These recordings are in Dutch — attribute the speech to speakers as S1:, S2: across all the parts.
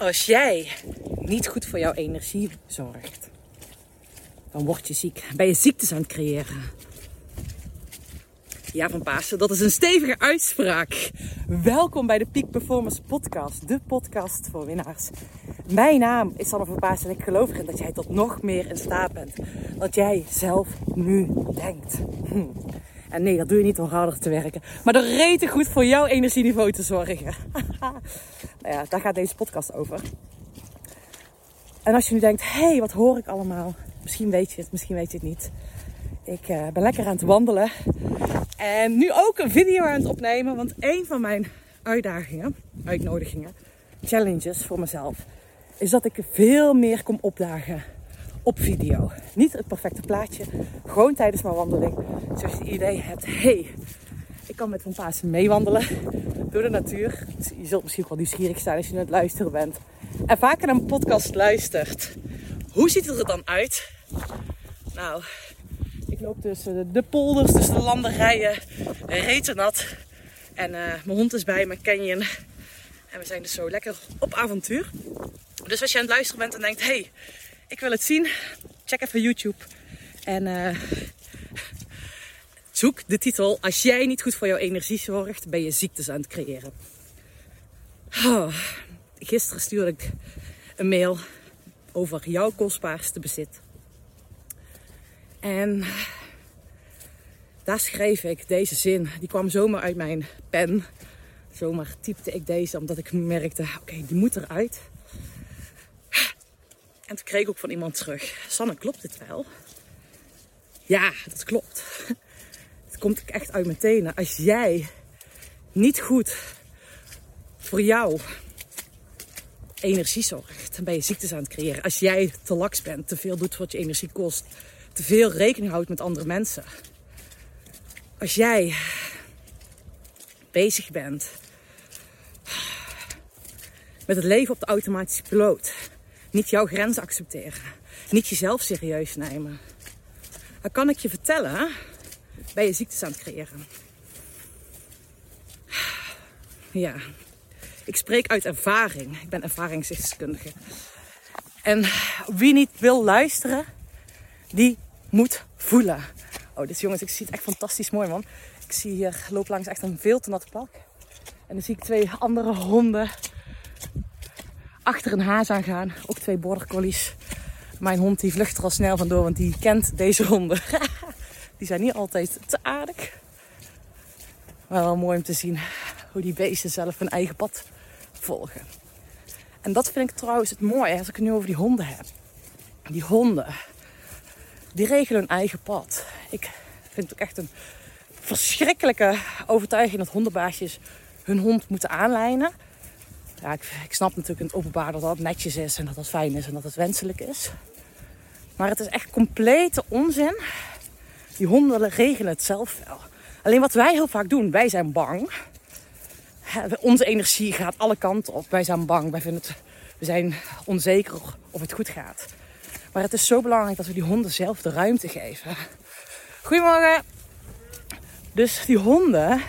S1: Als jij niet goed voor jouw energie zorgt, dan word je ziek. Ben je ziektes aan het creëren. Ja, van Pasen, dat is een stevige uitspraak. Welkom bij de Peak Performance Podcast, de podcast voor winnaars. Mijn naam is Sanne van Pasen en ik geloof erin dat jij tot nog meer in staat bent. Dat jij zelf nu denkt. Hm. En nee, dat doe je niet door harder te werken, maar door rete goed voor jouw energieniveau te zorgen. nou ja, daar gaat deze podcast over. En als je nu denkt, hé, hey, wat hoor ik allemaal? Misschien weet je het, misschien weet je het niet. Ik uh, ben lekker aan het wandelen. En nu ook een video aan het opnemen. Want een van mijn uitdagingen, uitnodigingen, challenges voor mezelf, is dat ik veel meer kom opdagen op video. Niet het perfecte plaatje, gewoon tijdens mijn wandeling. Zoals je het idee hebt, hey, ik kan met Van Pasen meewandelen door de natuur. Je zult misschien wel nieuwsgierig zijn als je aan het luisteren bent. En vaker een podcast luistert. Hoe ziet het er dan uit? Nou, ik loop tussen de polders, tussen de landerijen, reten nat. En uh, mijn hond is bij me, Canyon. En we zijn dus zo lekker op avontuur. Dus als je aan het luisteren bent en denkt, hey, ik wil het zien, check even YouTube. En uh, zoek de titel. Als jij niet goed voor jouw energie zorgt, ben je ziektes aan het creëren. Oh, gisteren stuurde ik een mail over jouw kostbaarste bezit. En daar schreef ik deze zin. Die kwam zomaar uit mijn pen. Zomaar typte ik deze omdat ik merkte, oké, die moet eruit. En toen kreeg ik ook van iemand terug. Sanne, klopt dit wel? Ja, dat klopt. Komt echt uit mijn tenen. Als jij niet goed voor jou energie zorgt, dan ben je ziektes aan het creëren. Als jij te laks bent, te veel doet wat je energie kost, te veel rekening houdt met andere mensen. Als jij bezig bent met het leven op de automatische piloot, niet jouw grenzen accepteren, niet jezelf serieus nemen, dan kan ik je vertellen, ben je ziektes aan het creëren. Ja, ik spreek uit ervaring. Ik ben ervaringsdeskundige. En wie niet wil luisteren, die moet voelen. Oh, dit jongens, ik zie het echt fantastisch mooi, man. Ik zie hier, loop langs echt een veel te nat pak. En dan zie ik twee andere honden achter een haas aangaan. Ook twee border collies. Mijn hond die vlucht er al snel vandoor, want die kent deze honden. die zijn niet altijd te aardig. Maar wel mooi om te zien hoe die beesten zelf hun eigen pad volgen. En dat vind ik trouwens het mooie als ik het nu over die honden heb. Die honden, die regelen hun eigen pad. Ik vind het ook echt een verschrikkelijke overtuiging dat hondenbaasjes hun hond moeten aanlijnen. Ja, ik, ik snap natuurlijk in het openbaar dat dat netjes is en dat dat fijn is en dat het wenselijk is. Maar het is echt complete onzin. Die honden regelen het zelf wel. Alleen wat wij heel vaak doen, wij zijn bang onze energie gaat alle kanten op. Wij zijn bang, wij vinden het, we zijn onzeker of het goed gaat. Maar het is zo belangrijk dat we die honden zelf de ruimte geven. Goedemorgen. Dus die honden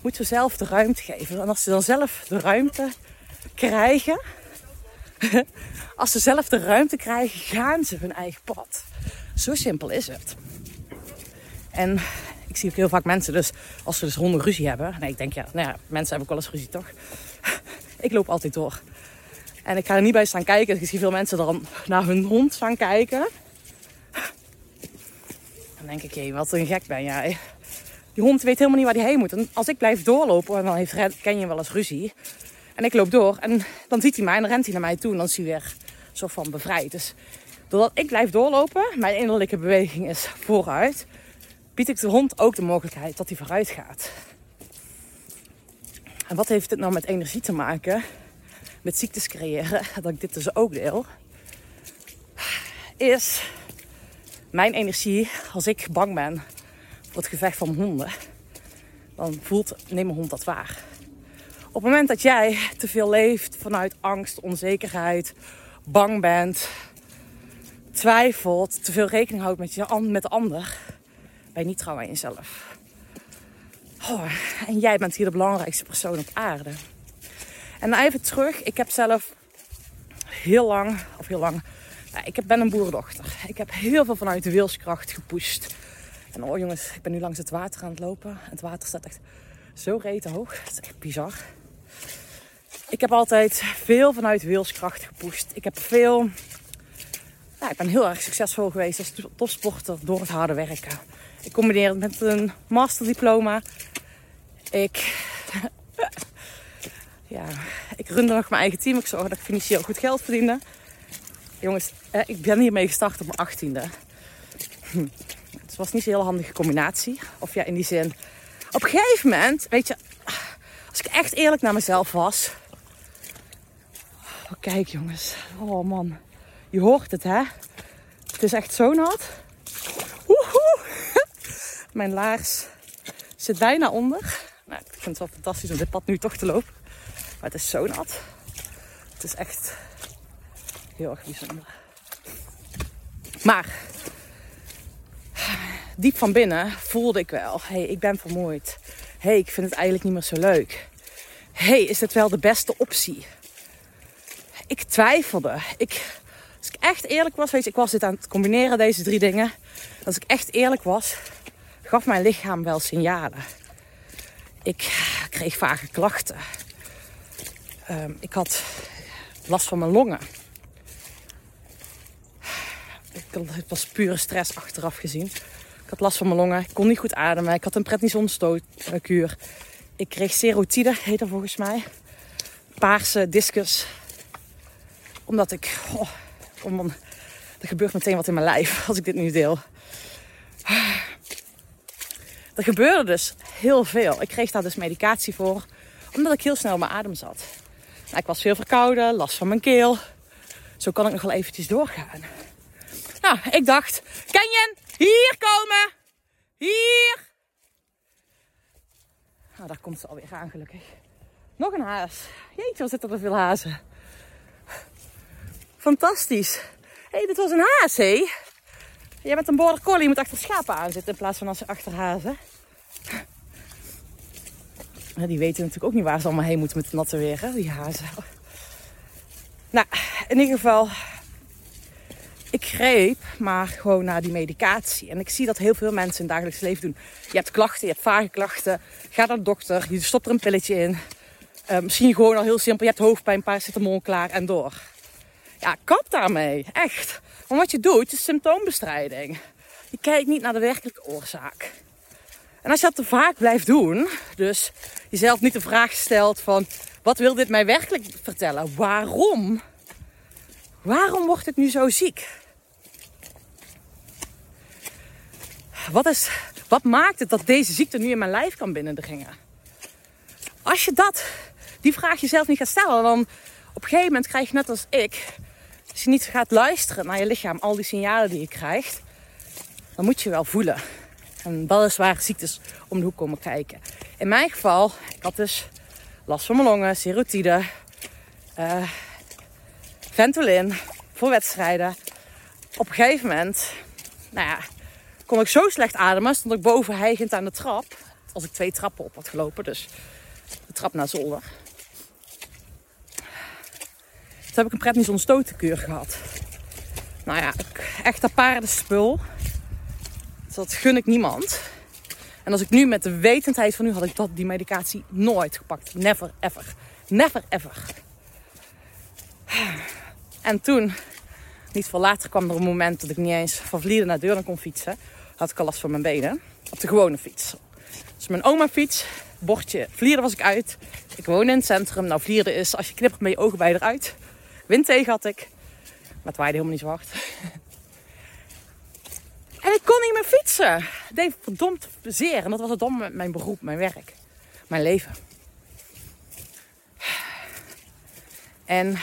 S1: moeten zelf de ruimte geven. En als ze dan zelf de ruimte krijgen, als ze zelf de ruimte krijgen, gaan ze hun eigen pad. Zo simpel is het. En ik zie ook heel vaak mensen dus, als ze dus honden ruzie hebben. Nee, ik denk ja, nou ja, mensen hebben ook wel eens ruzie toch? ik loop altijd door. En ik ga er niet bij staan kijken. Ik zie veel mensen dan naar hun hond staan kijken. Dan denk ik, hé, wat een gek ben jij. Die hond weet helemaal niet waar hij heen moet. Als ik blijf doorlopen, en dan heeft, ken je wel eens ruzie. En ik loop door en dan ziet hij mij en dan rent hij naar mij toe. En dan is hij weer zo van bevrijd. Dus doordat ik blijf doorlopen, mijn innerlijke beweging is vooruit bied ik de hond ook de mogelijkheid dat hij vooruit gaat. En wat heeft dit nou met energie te maken? Met ziektes creëren, dat ik dit dus ook deel. Is mijn energie, als ik bang ben voor het gevecht van honden, dan voelt, neem mijn hond dat waar. Op het moment dat jij te veel leeft vanuit angst, onzekerheid, bang bent, twijfelt, te veel rekening houdt met, je, met de ander, je niet trouw aan jezelf. En jij bent hier de belangrijkste persoon op aarde. En even terug, ik heb zelf heel lang, of heel lang, ik ben een boerendochter. Ik heb heel veel vanuit de wilskracht gepusht. En oh jongens, ik ben nu langs het water aan het lopen. Het water staat echt zo rete hoog. Het is echt bizar. Ik heb altijd veel vanuit wilskracht gepusht. Ik heb veel... Ja, ik ben heel erg succesvol geweest als topsporter door het harde werken. Ik combineer het met een masterdiploma. Ik... ja, ik runde nog mijn eigen team. Ik zorg dat ik financieel goed geld verdiende. Jongens, ik ben hiermee gestart op mijn achttiende. Hm. Het was niet zo'n heel handige combinatie. Of ja, in die zin. Op een gegeven moment, weet je, als ik echt eerlijk naar mezelf was. Oh, kijk jongens. Oh man. Je hoort het hè. Het is echt zo nat. Woehoe. Mijn laars zit bijna onder. Nou, ik vind het wel fantastisch om dit pad nu toch te lopen. Maar het is zo nat. Het is echt heel erg bijzonder. Maar diep van binnen voelde ik wel: hé, hey, ik ben vermoeid. Hé, hey, ik vind het eigenlijk niet meer zo leuk. Hé, hey, is dit wel de beste optie? Ik twijfelde. Ik, als ik echt eerlijk was, weet je, ik was dit aan het combineren, deze drie dingen. Als ik echt eerlijk was, gaf mijn lichaam wel signalen. Ik kreeg vage klachten. Um, ik had last van mijn longen. Het was pure stress achteraf gezien. Ik had last van mijn longen. Ik kon niet goed ademen. Ik had een prednisonstootkuur. Ik kreeg serotide, heet dat volgens mij. Paarse discus. Omdat ik... Oh, om, er gebeurt meteen wat in mijn lijf als ik dit nu deel. Er gebeurde dus heel veel. Ik kreeg daar dus medicatie voor. Omdat ik heel snel mijn adem zat. Nou, ik was veel verkouden, last van mijn keel. Zo kan ik nog wel eventjes doorgaan. Nou, ik dacht, Kenjen, hier komen! Hier! Nou, daar komt ze alweer aan, gelukkig. Nog een haas. Jeetje, wat zitten er veel hazen. Fantastisch. Hé, hey, dit was een haas, hé. Jij bent een border collie, je moet achter schapen aanzitten in plaats van als achter hazen. Die weten natuurlijk ook niet waar ze allemaal heen moeten met het natte weer, hè, die hazen. Nou, in ieder geval, ik greep maar gewoon naar die medicatie. En ik zie dat heel veel mensen in het dagelijks leven doen. Je hebt klachten, je hebt vage klachten. Ga naar de dokter, je stopt er een pilletje in. Uh, misschien gewoon al heel simpel, je hebt hoofdpijn, paracetamol klaar en door. Ja, kap daarmee. Echt. Want wat je doet, is symptoombestrijding. Je kijkt niet naar de werkelijke oorzaak. En als je dat te vaak blijft doen, dus jezelf niet de vraag stelt van... Wat wil dit mij werkelijk vertellen? Waarom? Waarom word ik nu zo ziek? Wat, is, wat maakt het dat deze ziekte nu in mijn lijf kan binnendringen? Als je dat, die vraag jezelf niet gaat stellen, dan op een gegeven moment krijg je net als ik, als je niet gaat luisteren naar je lichaam, al die signalen die je krijgt, dan moet je wel voelen. En waar ziektes om de hoek komen kijken. In mijn geval, ik had dus last van mijn longen, serotide, uh, Ventolin voor wedstrijden. Op een gegeven moment, nou ja, kon ik zo slecht ademen. Stond ik boven hijgend aan de trap. Als ik twee trappen op had gelopen. Dus de trap naar zolder. Toen heb ik een prednison stotenkuur gehad. Nou ja, echt een paardenspul. Dus dat gun ik niemand. En als ik nu met de wetendheid van nu had ik dat, die medicatie nooit gepakt. Never ever. Never ever. En toen, niet veel later, kwam er een moment dat ik niet eens van Vlieren naar Deurne kon fietsen. Had ik al last van mijn benen. Op de gewone fiets. Dus mijn oma fiets, bordje Vlieren was ik uit. Ik woon in het centrum. Nou, Vlieren is, als je knippert met je ogen bij eruit. Wind tegen had ik. Maar het waaide helemaal niet zo hard. En ik kon niet meer fietsen. Het deed verdomd zeer. En dat was het dom met mijn beroep, mijn werk, mijn leven. En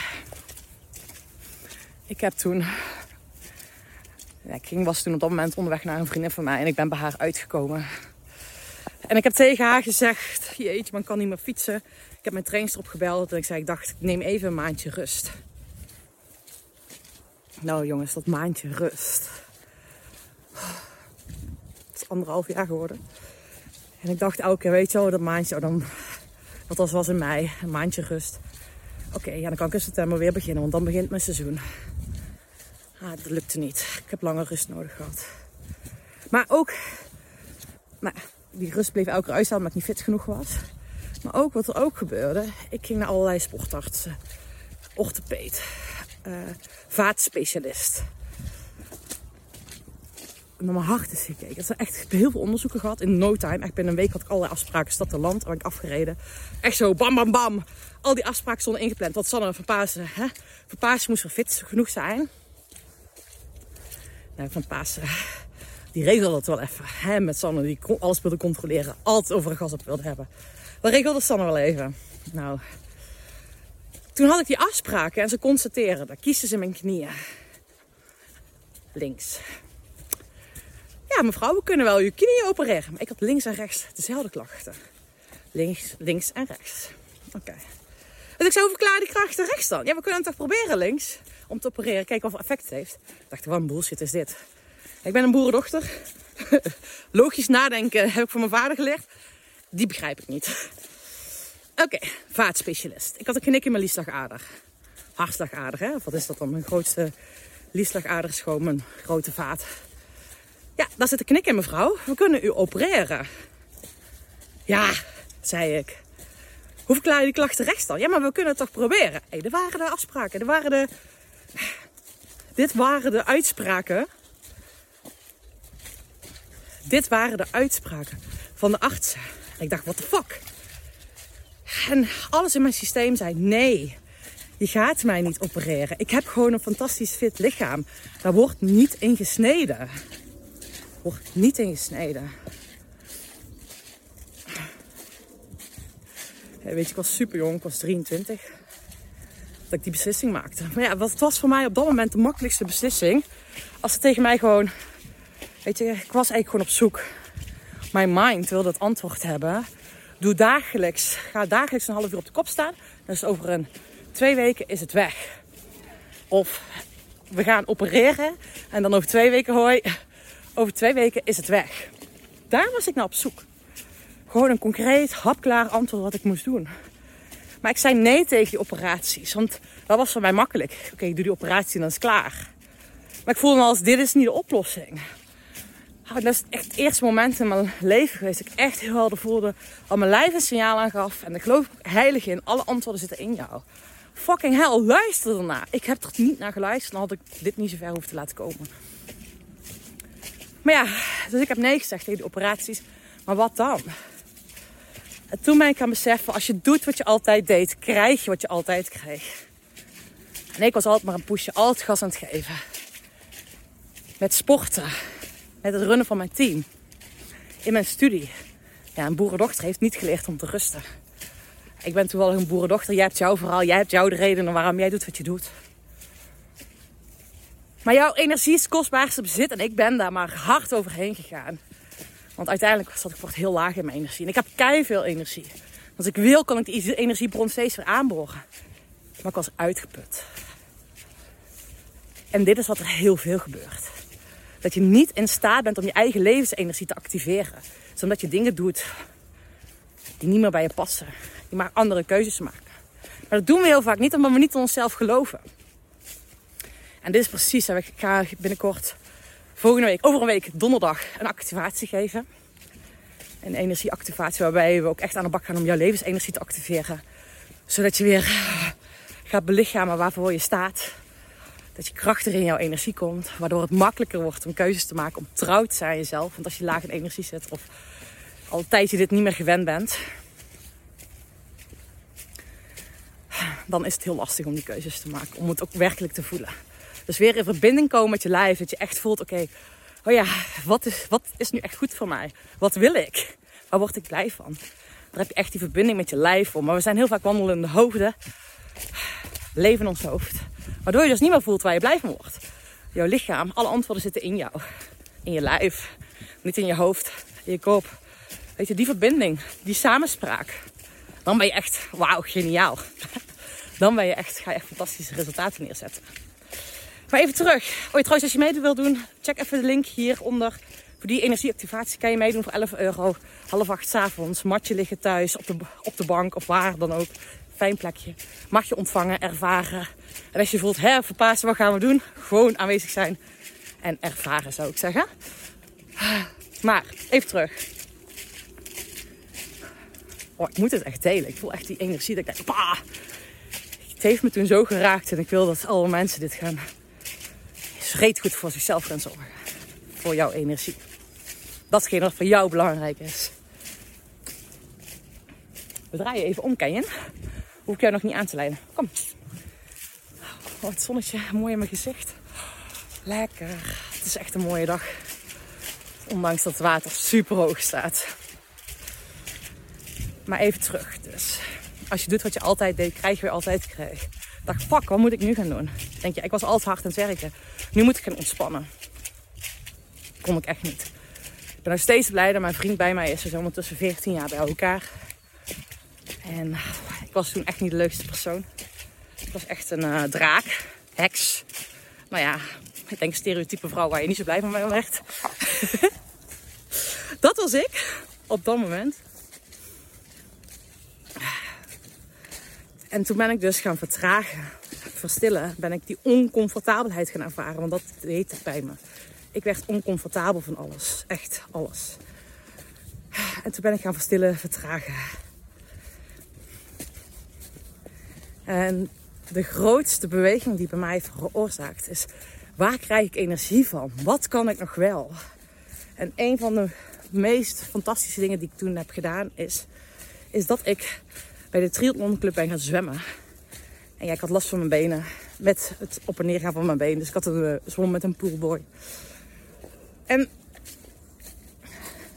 S1: ik heb toen. ik ging, was toen op dat moment onderweg naar een vriendin van mij en ik ben bij haar uitgekomen. En ik heb tegen haar gezegd: Jeetje, man kan niet meer fietsen. Ik heb mijn trainster opgebeld en ik zei: Ik dacht, ik neem even een maandje rust. Nou jongens, dat maandje rust. Het is anderhalf jaar geworden. En ik dacht elke keer, weet je wel, dat maandje, oh, dan, dat was, was in mei, een maandje rust. Oké, ja, dan kan ik in september weer beginnen, want dan begint mijn seizoen. Ah, dat lukte niet. Ik heb langer rust nodig gehad. Maar ook, die rust bleef elke keer uitstellen omdat ik niet fit genoeg was. Maar ook wat er ook gebeurde, ik ging naar allerlei sportartsen, orthopeed, vaatspecialist. Naar mijn hart is gekeken. Er zijn echt heel veel onderzoeken gehad in no time. Echt binnen een week had ik allerlei afspraken, stad en land, waar ik afgereden. Echt zo, bam, bam, bam. Al die afspraken stonden ingepland. Want Sanne van Pasen, hè? Van Pasen moest er fit genoeg zijn. Nou, van Pasen die regelde het wel even. Hè, met Sanne, die alles wilde controleren. Altijd over gas op wilde hebben. Dat regelde Sanne wel even. Nou, toen had ik die afspraken en ze constateren. Dan kiezen ze mijn knieën. Links. Ja, mevrouw, we kunnen wel uw knieën opereren. Maar ik had links en rechts dezelfde klachten. Links, links en rechts. Oké. Dus ik zou verklaren die krachten rechts dan. Ja, we kunnen het toch proberen links. Om te opereren, kijken of het effect heeft. Ik dacht, wat een bullshit is dit. Ik ben een boerendochter. Logisch nadenken heb ik van mijn vader geleerd. Die begrijp ik niet. Oké, vaatspecialist. Ik had een knik in mijn liesslagader. Hartslagader, hè? wat is dat dan? Mijn grootste liesslagader is gewoon mijn grote vaat. Ja, daar zit een knik in, mevrouw. We kunnen u opereren. Ja, zei ik. Hoe verklaar je die klachten rechts dan? Ja, maar we kunnen het toch proberen? Hé, er waren de afspraken. Er waren de... Dit waren de uitspraken dit waren de uitspraken van de artsen. ik dacht, what the fuck? En alles in mijn systeem zei, nee, je gaat mij niet opereren. Ik heb gewoon een fantastisch fit lichaam. Daar wordt niet in gesneden. Wordt niet in gesneden. weet je, ik was super jong, ik was 23. Dat ik die beslissing maakte. Maar ja, wat was voor mij op dat moment de makkelijkste beslissing? Als ze tegen mij gewoon Weet je, ik was eigenlijk gewoon op zoek. Mijn mind wilde het antwoord hebben. Doe dagelijks, ga dagelijks een half uur op de kop staan. Dus over een twee weken is het weg. Of we gaan opereren en dan over twee weken hooi, over twee weken is het weg. Daar was ik naar op zoek. Gewoon een concreet, hapklaar antwoord wat ik moest doen. Maar ik zei nee tegen die operaties, want dat was voor mij makkelijk. Oké, ik doe die operatie en dan is het klaar. Maar ik voelde me als dit is niet de oplossing. Oh, dat is echt het eerste moment in mijn leven geweest. Dat ik echt heel helder voelde. Al mijn lijf een signaal aangaf. En ik geloof heilig in. Alle antwoorden zitten in jou. Fucking hell, luister ernaar. Ik heb er niet naar geluisterd. Dan had ik dit niet zo ver hoeven te laten komen. Maar ja, dus ik heb nee gezegd tegen die operaties. Maar wat dan? En toen ben ik gaan beseffen. Als je doet wat je altijd deed. Krijg je wat je altijd kreeg. En ik was altijd maar een pushen. Altijd gas aan het geven. Met sporten met het runnen van mijn team. In mijn studie. Ja, een boerendochter heeft niet geleerd om te rusten. Ik ben toevallig een boerendochter. Jij hebt jouw verhaal. Jij hebt jouw de redenen waarom jij doet wat je doet. Maar jouw energie is kostbaarste bezit. En ik ben daar maar hard overheen gegaan. Want uiteindelijk zat ik voor heel laag in mijn energie. En ik heb kei veel energie. Als ik wil, kan ik die energiebron steeds weer aanboren. Maar ik was uitgeput. En dit is wat er heel veel gebeurt. Dat je niet in staat bent om je eigen levensenergie te activeren. Dus omdat je dingen doet die niet meer bij je passen. Die maar andere keuzes maken. Maar dat doen we heel vaak niet omdat we niet in onszelf geloven. En dit is precies, ik ga binnenkort volgende week, over een week donderdag, een activatie geven. Een energieactivatie waarbij we ook echt aan de bak gaan om jouw levensenergie te activeren. Zodat je weer gaat belichamen waarvoor je staat. Dat je krachtig in jouw energie komt. Waardoor het makkelijker wordt om keuzes te maken. Om trouw te zijn aan jezelf. Want als je laag in energie zit. Of al een tijdje dit niet meer gewend bent. Dan is het heel lastig om die keuzes te maken. Om het ook werkelijk te voelen. Dus weer in verbinding komen met je lijf. Dat je echt voelt, oké. oh ja, wat is, wat is nu echt goed voor mij? Wat wil ik? Waar word ik blij van? Daar heb je echt die verbinding met je lijf om. Maar we zijn heel vaak wandelende hoofden. Leven in ons hoofd. Waardoor je dus niet meer voelt waar je blij van wordt. Jouw lichaam, alle antwoorden zitten in jou. In je lijf. Niet in je hoofd, in je kop. Weet je, die verbinding, die samenspraak. Dan ben je echt, wauw, geniaal. Dan ben je echt, ga je echt fantastische resultaten neerzetten. Maar even terug. Oh, trouwens, als je mee wilt doen, check even de link hieronder. Voor die energieactivatie kan je meedoen voor 11 euro. Half acht s avonds. Matje liggen thuis op de, op de bank of waar dan ook. Fijn plekje. Mag je ontvangen, ervaren. En als je voelt, hè, verpassen, wat gaan we doen? Gewoon aanwezig zijn en ervaren, zou ik zeggen. Maar, even terug. Oh, ik moet het echt delen. Ik voel echt die energie dat ik denk, bah! Het heeft me toen zo geraakt en ik wil dat alle mensen dit gaan... Reet goed voor zichzelf gaan zorgen. Voor jouw energie. Datgene wat voor jou belangrijk is. We draaien even om, Kenjen. Hoef ik nog niet aan te leiden. Kom. Oh, het zonnetje mooi in mijn gezicht. Lekker. Het is echt een mooie dag. Ondanks dat het water super hoog staat. Maar even terug. Dus als je doet wat je altijd deed, krijg je weer altijd krijg. Dacht, fuck, wat moet ik nu gaan doen? Denk je, ik was altijd hard aan het werken. Nu moet ik gaan ontspannen. Kon ik echt niet. Ik ben nog steeds blij dat mijn vriend bij mij is. We zijn ondertussen 14 jaar bij elkaar. En ik was toen echt niet de leukste persoon. Ik was echt een uh, draak, heks. Nou ja, ik denk stereotype vrouw waar je niet zo blij van werd. dat was ik op dat moment. En toen ben ik dus gaan vertragen, verstillen. Ben ik die oncomfortabelheid gaan ervaren. Want dat deed het bij me. Ik werd oncomfortabel van alles. Echt alles. En toen ben ik gaan verstillen, vertragen. En de grootste beweging die bij mij veroorzaakt is: waar krijg ik energie van? Wat kan ik nog wel? En een van de meest fantastische dingen die ik toen heb gedaan is, is dat ik bij de triathlonclub ben gaan zwemmen. En ja, ik had last van mijn benen met het op en neer gaan van mijn benen. Dus ik had een uh, zwom met een poolboy. En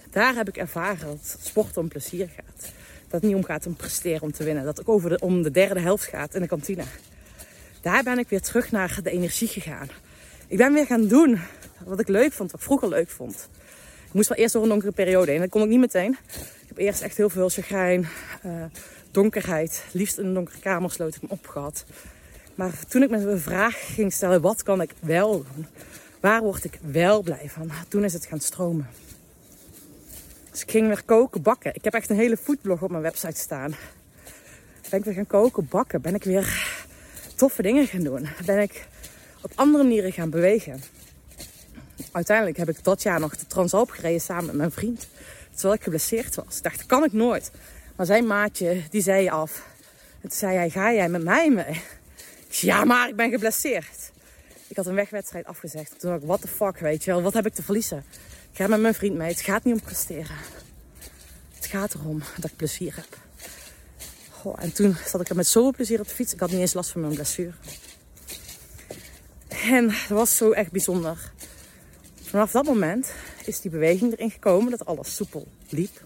S1: daar heb ik ervaren dat sporten om plezier gaat. Dat het niet om gaat om presteren, om te winnen. Dat het ook over om de derde helft gaat in de kantine. Daar ben ik weer terug naar de energie gegaan. Ik ben weer gaan doen wat ik leuk vond, wat vroeger leuk vond. Ik moest wel eerst door een donkere periode heen. Dat kon ik niet meteen. Ik heb eerst echt heel veel chagrijn, uh, donkerheid. Liefst in een donkere kamer sloot ik me op gehad. Maar toen ik me een vraag ging stellen, wat kan ik wel doen? Waar word ik wel blij van? Toen is het gaan stromen. Dus ik ging weer koken, bakken. Ik heb echt een hele foodblog op mijn website staan. Ben ik weer gaan koken, bakken. Ben ik weer toffe dingen gaan doen. Ben ik op andere manieren gaan bewegen. Uiteindelijk heb ik dat jaar nog de Transalp gereden samen met mijn vriend. Terwijl ik geblesseerd was. Ik dacht, dat kan ik nooit. Maar zijn maatje, die zei af. En toen zei hij, ga jij met mij mee? Ik zei, ja, maar ik ben geblesseerd. Ik had een wegwedstrijd afgezegd. Toen dacht ik, what the fuck, weet je wel. Wat heb ik te verliezen? Ik ga met mijn vriend mee. Het gaat niet om presteren. Het gaat erom dat ik plezier heb. en toen zat ik er met zoveel plezier op de fiets. Ik had niet eens last van mijn blessure. En dat was zo echt bijzonder. Vanaf dat moment is die beweging erin gekomen dat alles soepel liep.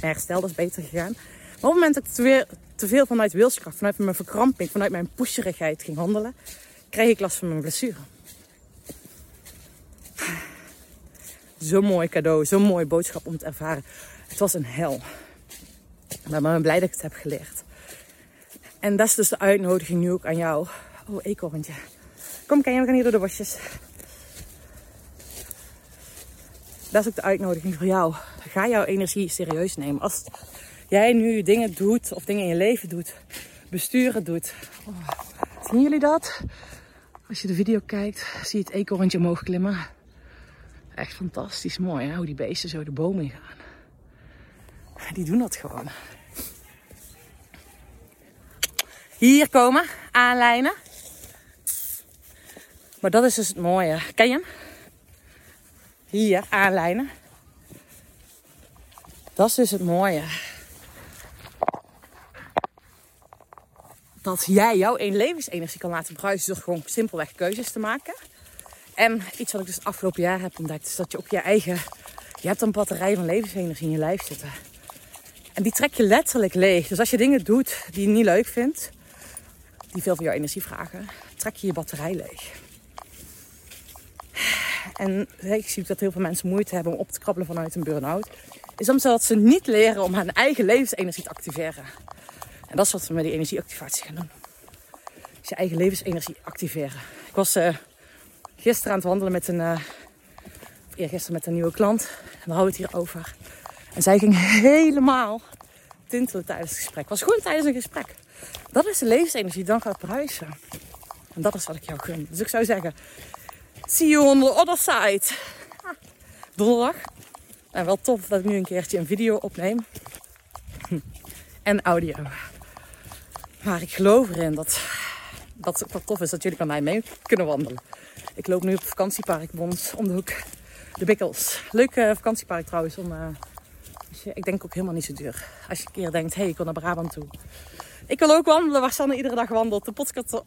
S1: Mijn herstel is beter gegaan. Maar op het moment dat ik te, weer, veel vanuit wilskracht, vanuit mijn verkramping, vanuit mijn pusherigheid ging handelen, kreeg ik last van mijn blessure. Zo'n mooi cadeau, zo'n mooie boodschap om te ervaren. Het was een hel. Maar ik ben blij dat ik het heb geleerd. En dat is dus de uitnodiging nu ook aan jou. Oh, eekhoorntje. Kom, kan we gaan hier door de bosjes. Dat is ook de uitnodiging voor jou. Ga jouw energie serieus nemen. Als jij nu dingen doet of dingen in je leven doet, besturen doet. Oh, zien jullie dat? Als je de video kijkt, zie je het eekhoorntje omhoog klimmen. Echt fantastisch mooi hè? hoe die beesten zo de bomen in gaan. Die doen dat gewoon. Hier komen, aanlijnen. Maar dat is dus het mooie. Ken je hem? Hier, aanlijnen. Dat is dus het mooie. Dat jij jouw levensenergie kan laten bruisen door gewoon simpelweg keuzes te maken. En iets wat ik dus afgelopen jaar heb ontdekt, is dat je ook je eigen. Je hebt een batterij van levensenergie in je lijf zitten. En die trek je letterlijk leeg. Dus als je dingen doet die je niet leuk vindt, die veel van jouw energie vragen, trek je je batterij leeg. En ik zie dat heel veel mensen moeite hebben om op te krabbelen vanuit een burn-out. Is omdat ze niet leren om hun eigen levensenergie te activeren. En dat is wat we met die energieactivatie gaan doen. Dus je eigen levensenergie activeren. Ik was uh, gisteren aan het wandelen met een, uh, gisteren met een nieuwe klant. En daar hadden we het hier over. En zij ging helemaal tintelen tijdens het gesprek. Het was gewoon tijdens een gesprek. Dat is de levensenergie dan gaat prijzen. En dat is wat ik jou gun. Dus ik zou zeggen, see you on the other side. Donderdag. En wel tof dat ik nu een keertje een video opneem. En audio. Maar ik geloof erin dat, dat het wel tof is dat jullie met mij mee kunnen wandelen. Ik loop nu op vakantiepark Bons om de hoek. De Bikkels. Leuk uh, vakantiepark trouwens. Om, je, ik denk ook helemaal niet zo duur. Als je een keer denkt, hé, hey, ik wil naar Brabant toe. Ik wil ook wandelen waar Sanne iedere dag wandelt. De podcast,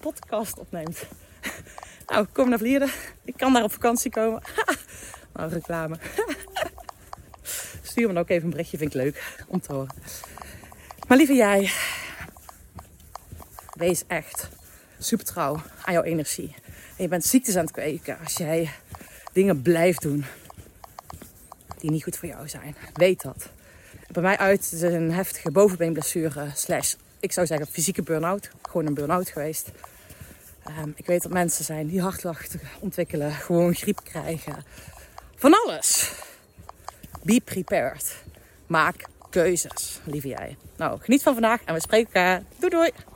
S1: podcast opneemt. nou, kom naar Vlieren. Ik kan daar op vakantie komen. nou, reclame. Stuur me ook even een berichtje, vind ik leuk om te horen. Maar lieve jij, wees echt super trouw aan jouw energie. Je bent ziektes aan het kweken als jij dingen blijft doen die niet goed voor jou zijn. Weet dat. Bij mij uit een heftige bovenbeenblessure slash, ik zou zeggen fysieke burn-out. Gewoon een burn-out geweest. Um, ik weet dat mensen zijn die hartklachten ontwikkelen, gewoon griep krijgen. Van alles. Be prepared. Maak keuzes, lieve jij. Nou, geniet van vandaag en we spreken elkaar. Doei doei!